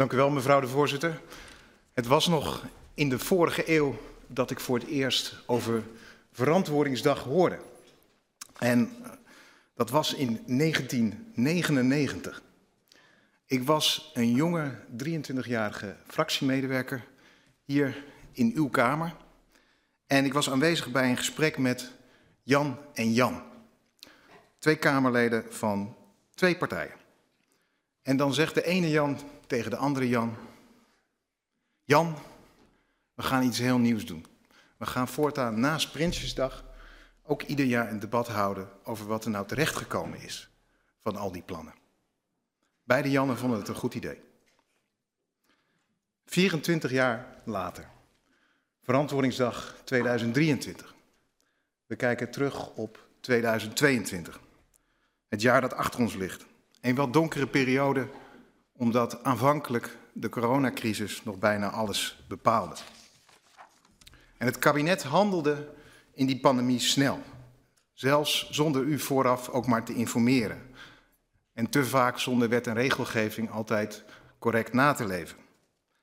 Dank u wel, mevrouw de voorzitter. Het was nog in de vorige eeuw dat ik voor het eerst over Verantwoordingsdag hoorde. En eh, dat was in 1999. Ik was een jonge 23-jarige fractiemedewerker hier in uw Kamer. En ik was aanwezig bij een gesprek met Jan en Jan. Twee Kamerleden van twee partijen. En dan zegt de ene Jan tegen de andere Jan: Jan, we gaan iets heel nieuws doen. We gaan voortaan na Prinsjesdag ook ieder jaar een debat houden over wat er nou terechtgekomen is van al die plannen. Beide Jannen vonden het een goed idee. 24 jaar later, Verantwoordingsdag 2023. We kijken terug op 2022, het jaar dat achter ons ligt. Een wat donkere periode, omdat aanvankelijk de coronacrisis nog bijna alles bepaalde. En het kabinet handelde in die pandemie snel, zelfs zonder u vooraf ook maar te informeren. En te vaak zonder wet en regelgeving altijd correct na te leven.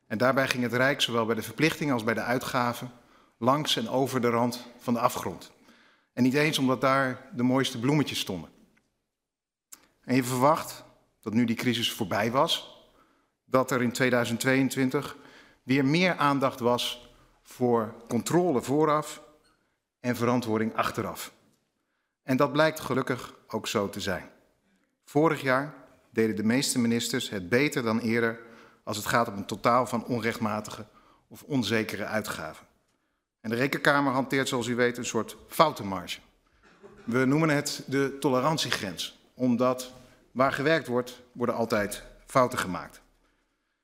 En daarbij ging het Rijk, zowel bij de verplichtingen als bij de uitgaven, langs en over de rand van de afgrond. En niet eens omdat daar de mooiste bloemetjes stonden. En je verwacht dat nu die crisis voorbij was, dat er in 2022 weer meer aandacht was voor controle vooraf en verantwoording achteraf. En dat blijkt gelukkig ook zo te zijn. Vorig jaar deden de meeste ministers het beter dan eerder als het gaat om een totaal van onrechtmatige of onzekere uitgaven. En de Rekenkamer hanteert, zoals u weet, een soort foutenmarge. We noemen het de tolerantiegrens, omdat waar gewerkt wordt, worden altijd fouten gemaakt.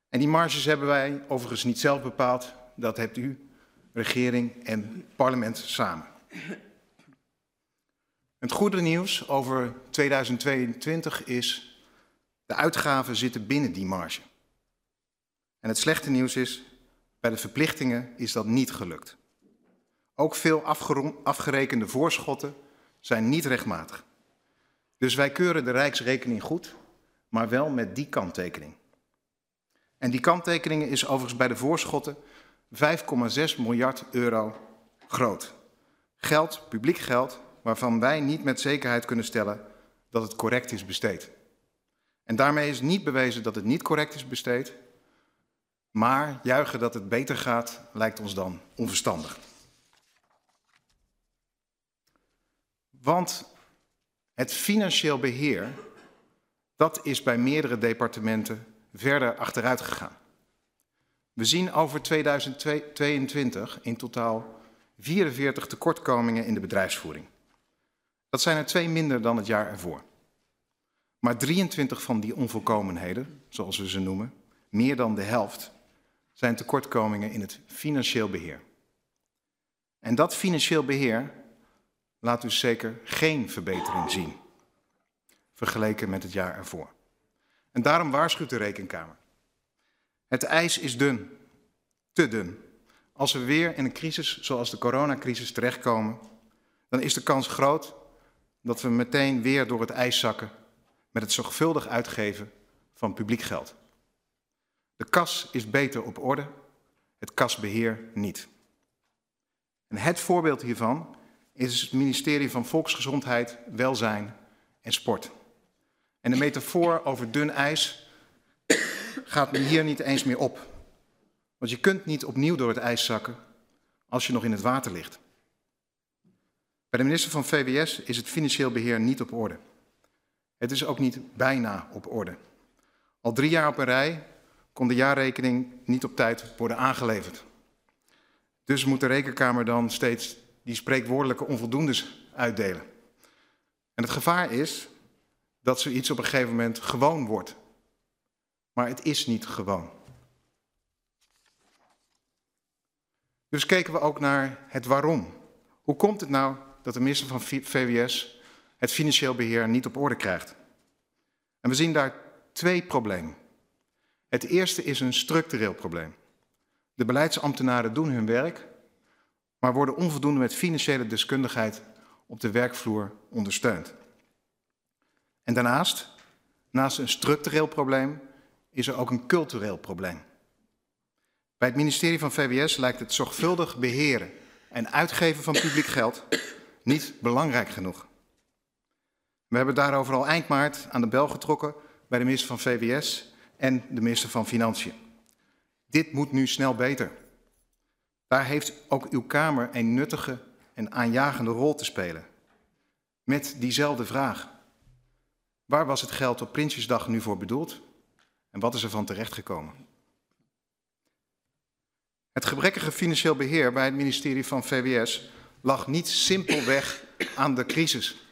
En die marges hebben wij overigens niet zelf bepaald, dat hebt u, regering en parlement samen. Het goede nieuws over 2022 is, de uitgaven zitten binnen die marge. En het slechte nieuws is, bij de verplichtingen is dat niet gelukt. Ook veel afgerekende voorschotten zijn niet rechtmatig. Dus wij keuren de Rijksrekening goed, maar wel met die kanttekening. En die kanttekening is overigens bij de voorschotten 5,6 miljard euro groot. Geld, publiek geld, waarvan wij niet met zekerheid kunnen stellen dat het correct is besteed. En daarmee is niet bewezen dat het niet correct is besteed, maar juichen dat het beter gaat lijkt ons dan onverstandig. Want het financieel beheer, dat is bij meerdere departementen verder achteruit gegaan. We zien over 2022 in totaal 44 tekortkomingen in de bedrijfsvoering. Dat zijn er twee minder dan het jaar ervoor. Maar 23 van die onvolkomenheden, zoals we ze noemen, meer dan de helft, zijn tekortkomingen in het financieel beheer. En dat financieel beheer laat dus zeker geen verbetering zien, vergeleken met het jaar ervoor. En daarom waarschuwt de Rekenkamer. Het ijs is dun, te dun. Als we weer in een crisis zoals de coronacrisis terechtkomen, dan is de kans groot dat we meteen weer door het ijs zakken met het zorgvuldig uitgeven van publiek geld. De kas is beter op orde, het kasbeheer niet. En het voorbeeld hiervan is het ministerie van Volksgezondheid, Welzijn en Sport. En de metafoor over dun ijs gaat hier niet eens meer op. Want je kunt niet opnieuw door het ijs zakken als je nog in het water ligt. Bij de minister van VWS is het financieel beheer niet op orde. Het is ook niet bijna op orde. Al drie jaar op een rij kon de jaarrekening niet op tijd worden aangeleverd. Dus moet de rekenkamer dan steeds die spreekwoordelijke onvoldoendes uitdelen. En het gevaar is dat zoiets op een gegeven moment gewoon wordt. Maar het is niet gewoon. Dus keken we ook naar het waarom. Hoe komt het nou dat de minister van VWS het financieel beheer niet op orde krijgt? En we zien daar twee problemen. Het eerste is een structureel probleem. De beleidsambtenaren doen hun werk, maar worden onvoldoende met financiële deskundigheid op de werkvloer ondersteund. En daarnaast, naast een structureel probleem, is er ook een cultureel probleem. Bij het ministerie van VWS lijkt het zorgvuldig beheren en uitgeven van publiek geld niet belangrijk genoeg. We hebben daarover al eind maart aan de bel getrokken bij de minister van VWS en de minister van Financiën. Dit moet nu snel beter. Daar heeft ook uw Kamer een nuttige en aanjagende rol te spelen. Met diezelfde vraag. Waar was het geld op Prinsjesdag nu voor bedoeld? En wat is er van terechtgekomen? Het gebrekkige financieel beheer bij het ministerie van VWS lag niet simpelweg aan de crisis.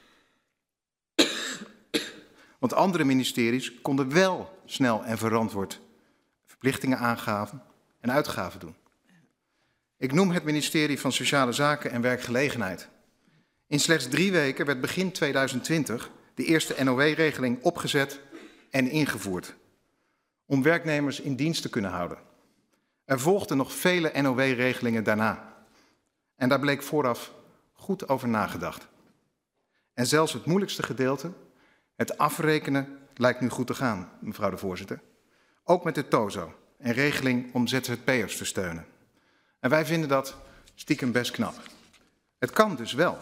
Want andere ministeries konden wel snel en verantwoord verplichtingen aangaven en uitgaven doen. Ik noem het ministerie van Sociale Zaken en Werkgelegenheid. In slechts drie weken werd begin 2020 de eerste NOW-regeling opgezet en ingevoerd. Om werknemers in dienst te kunnen houden. Er volgden nog vele NOW-regelingen daarna. En daar bleek vooraf goed over nagedacht. En zelfs het moeilijkste gedeelte, het afrekenen, lijkt nu goed te gaan, mevrouw de voorzitter. Ook met de TOZO, een regeling om ZZP'ers te steunen. En wij vinden dat stiekem best knap. Het kan dus wel.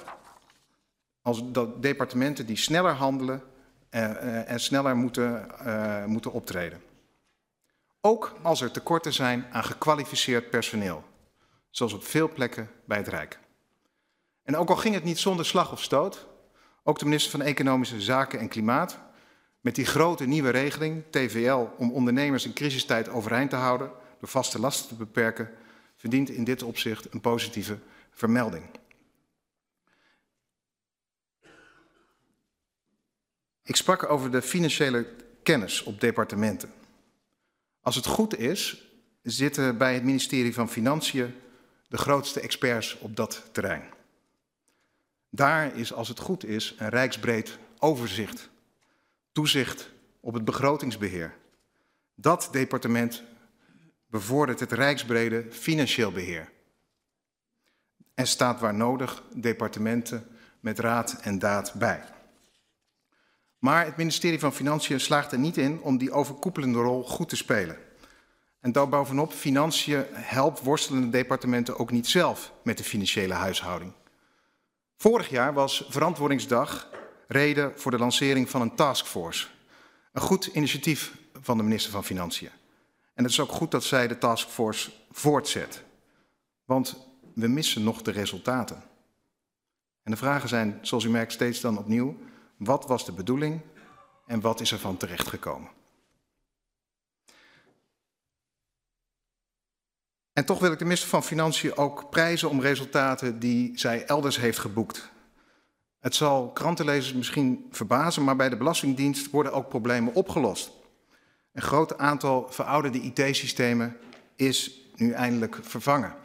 Als dat departementen die sneller handelen uh, en sneller moeten, uh, moeten optreden. Ook als er tekorten zijn aan gekwalificeerd personeel, zoals op veel plekken bij het Rijk. En ook al ging het niet zonder slag of stoot, ook de minister van Economische Zaken en Klimaat, met die grote nieuwe regeling, TVL, om ondernemers in crisistijd overeind te houden, door vaste lasten te beperken, verdient in dit opzicht een positieve vermelding. Ik sprak over de financiële kennis op departementen. Als het goed is, zitten bij het ministerie van Financiën de grootste experts op dat terrein. Daar is, als het goed is, een rijksbreed overzicht, toezicht op het begrotingsbeheer. Dat departement bevordert het rijksbrede financieel beheer. En staat waar nodig departementen met raad en daad bij. Maar het ministerie van Financiën slaagt er niet in om die overkoepelende rol goed te spelen. En daarbovenop, Financiën helpt worstelende departementen ook niet zelf met de financiële huishouding. Vorig jaar was Verantwoordingsdag reden voor de lancering van een taskforce. Een goed initiatief van de minister van Financiën. En het is ook goed dat zij de taskforce voortzet. Want we missen nog de resultaten. En de vragen zijn, zoals u merkt, steeds dan opnieuw: wat was de bedoeling en wat is er van terechtgekomen? En toch wil ik de minister van Financiën ook prijzen om resultaten die zij elders heeft geboekt. Het zal krantenlezers misschien verbazen, maar bij de Belastingdienst worden ook problemen opgelost. Een groot aantal verouderde IT-systemen is nu eindelijk vervangen.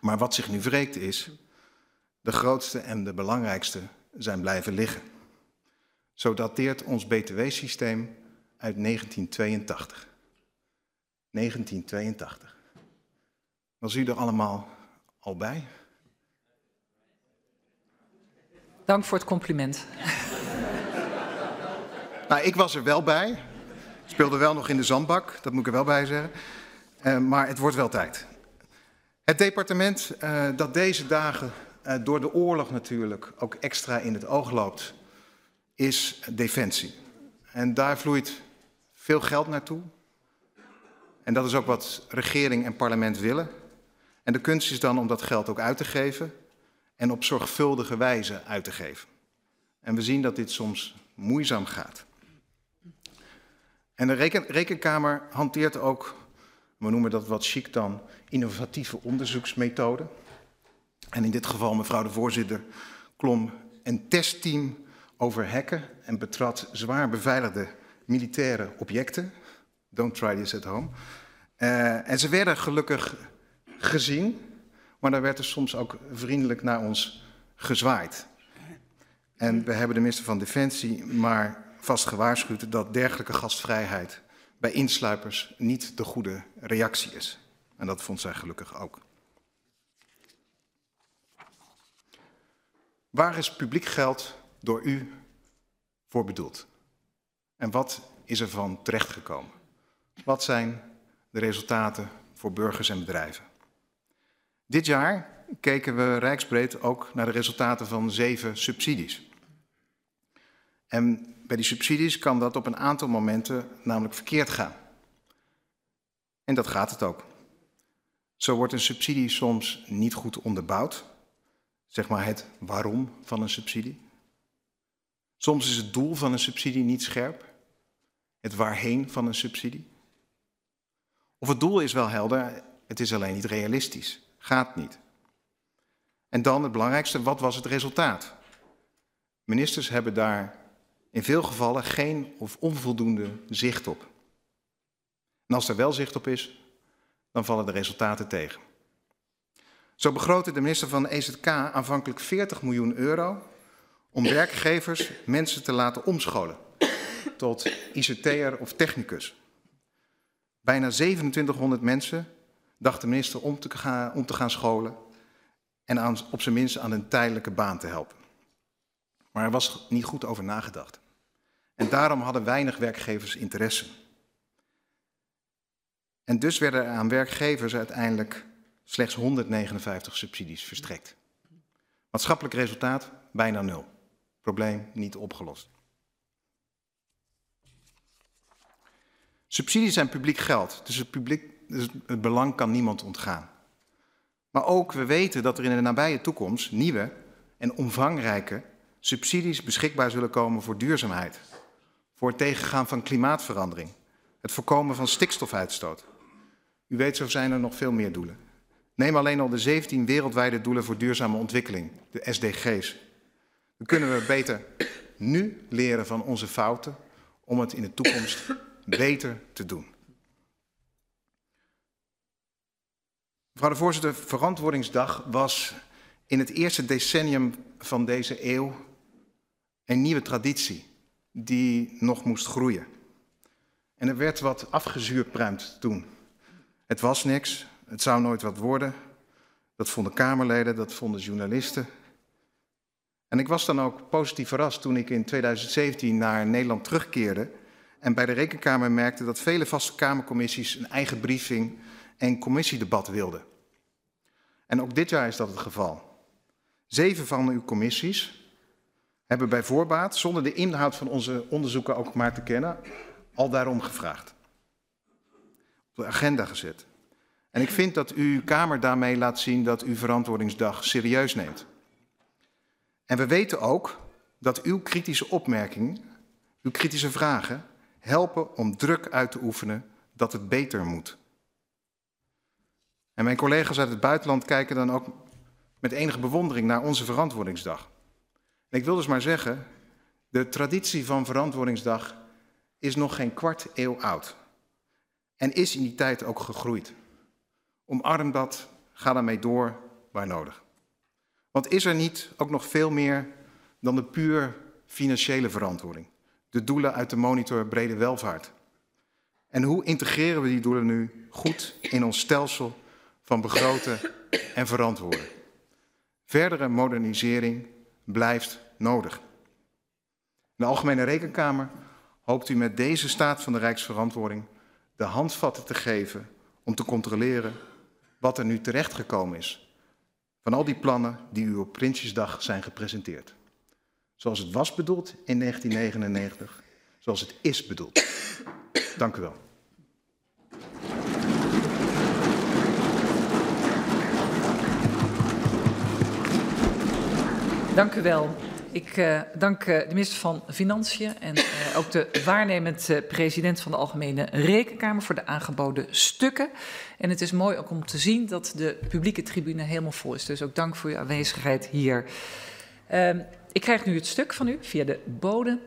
Maar wat zich nu wreekt is, de grootste en de belangrijkste zijn blijven liggen. Zo dateert ons BTW-systeem uit 1982. 1982. Was u er allemaal al bij? Dank voor het compliment. Nou, ik was er wel bij. Speelde wel nog in de zandbak, dat moet ik er wel bij zeggen. Uh, maar het wordt wel tijd. Het departement uh, dat deze dagen uh, door de oorlog natuurlijk ook extra in het oog loopt, is Defensie. En daar vloeit veel geld naartoe. En dat is ook wat regering en parlement willen. En de kunst is dan om dat geld ook uit te geven en op zorgvuldige wijze uit te geven. En we zien dat dit soms moeizaam gaat. En de reken, rekenkamer hanteert ook, we noemen dat wat chic dan, innovatieve onderzoeksmethoden. En in dit geval, mevrouw de voorzitter, klom een testteam over hacken en betrad zwaar beveiligde militaire objecten. Don't try this at home. Uh, en ze werden gelukkig gezien, maar daar werd er soms ook vriendelijk naar ons gezwaaid. En we hebben de minister van Defensie maar vast gewaarschuwd dat dergelijke gastvrijheid bij insluipers niet de goede reactie is. En dat vond zij gelukkig ook. Waar is publiek geld door u voor bedoeld? En wat is er van terechtgekomen? Wat zijn de resultaten voor burgers en bedrijven? Dit jaar keken we rijksbreed ook naar de resultaten van zeven subsidies. En bij die subsidies kan dat op een aantal momenten namelijk verkeerd gaan. En dat gaat het ook. Zo wordt een subsidie soms niet goed onderbouwd, zeg maar het waarom van een subsidie. Soms is het doel van een subsidie niet scherp, het waarheen van een subsidie. Of het doel is wel helder, het is alleen niet realistisch, gaat niet. En dan het belangrijkste, wat was het resultaat? Ministers hebben daar in veel gevallen geen of onvoldoende zicht op. En als er wel zicht op is, dan vallen de resultaten tegen. Zo begrootte de minister van EZK aanvankelijk 40 miljoen euro om werkgevers mensen te laten omscholen tot ICT'er of technicus. Bijna 2700 mensen dacht de minister om te gaan, om te gaan scholen en op zijn minst aan een tijdelijke baan te helpen. Maar er was niet goed over nagedacht. En daarom hadden weinig werkgevers interesse. En dus werden er aan werkgevers uiteindelijk slechts 159 subsidies verstrekt. Maatschappelijk resultaat bijna nul. Probleem niet opgelost. Subsidies zijn publiek geld, dus het, publiek, dus het belang kan niemand ontgaan. Maar ook we weten dat er in de nabije toekomst nieuwe en omvangrijke subsidies beschikbaar zullen komen voor duurzaamheid, voor het tegengaan van klimaatverandering, het voorkomen van stikstofuitstoot. U weet, zo zijn er nog veel meer doelen. Neem alleen al de 17 wereldwijde doelen voor duurzame ontwikkeling, de SDG's. Dan kunnen we beter nu leren van onze fouten om het in de toekomst beter te doen. Mevrouw de voorzitter, Verantwoordingsdag was in het eerste decennium van deze eeuw een nieuwe traditie die nog moest groeien. En er werd wat afgezuurpruimd toen. Het was niks, het zou nooit wat worden. Dat vonden Kamerleden, dat vonden journalisten. En ik was dan ook positief verrast toen ik in 2017 naar Nederland terugkeerde en bij de Rekenkamer merkte dat vele vaste Kamercommissies een eigen briefing en commissiedebat wilden. En ook dit jaar is dat het geval. Zeven van uw commissies hebben bij voorbaat, zonder de inhoud van onze onderzoeken ook maar te kennen, al daarom gevraagd. Op de agenda gezet. En ik vind dat uw Kamer daarmee laat zien dat u verantwoordingsdag serieus neemt. En we weten ook dat uw kritische opmerkingen, uw kritische vragen, helpen om druk uit te oefenen dat het beter moet. En mijn collega's uit het buitenland kijken dan ook met enige bewondering naar onze verantwoordingsdag. Ik wil dus maar zeggen, de traditie van verantwoordingsdag is nog geen kwart eeuw oud. En is in die tijd ook gegroeid. Omarm dat, ga daarmee door waar nodig. Want is er niet ook nog veel meer dan de puur financiële verantwoording? De doelen uit de monitor brede welvaart. En hoe integreren we die doelen nu goed in ons stelsel van begroten en verantwoorden? Verdere modernisering blijft nodig. De Algemene Rekenkamer hoopt u met deze staat van de Rijksverantwoording de handvatten te geven om te controleren wat er nu terechtgekomen is van al die plannen die u op Prinsjesdag zijn gepresenteerd. Zoals het was bedoeld in 1999, zoals het is bedoeld. Dank u wel. Dank u wel. Ik uh, dank uh, de minister van Financiën en uh, ook de waarnemend president van de Algemene Rekenkamer voor de aangeboden stukken. En het is mooi ook om te zien dat de publieke tribune helemaal vol is. Dus ook dank voor uw aanwezigheid hier. Ehm, ik krijg nu het stuk van u via de bode.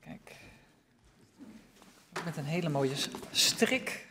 Kijk. Met een hele mooie strik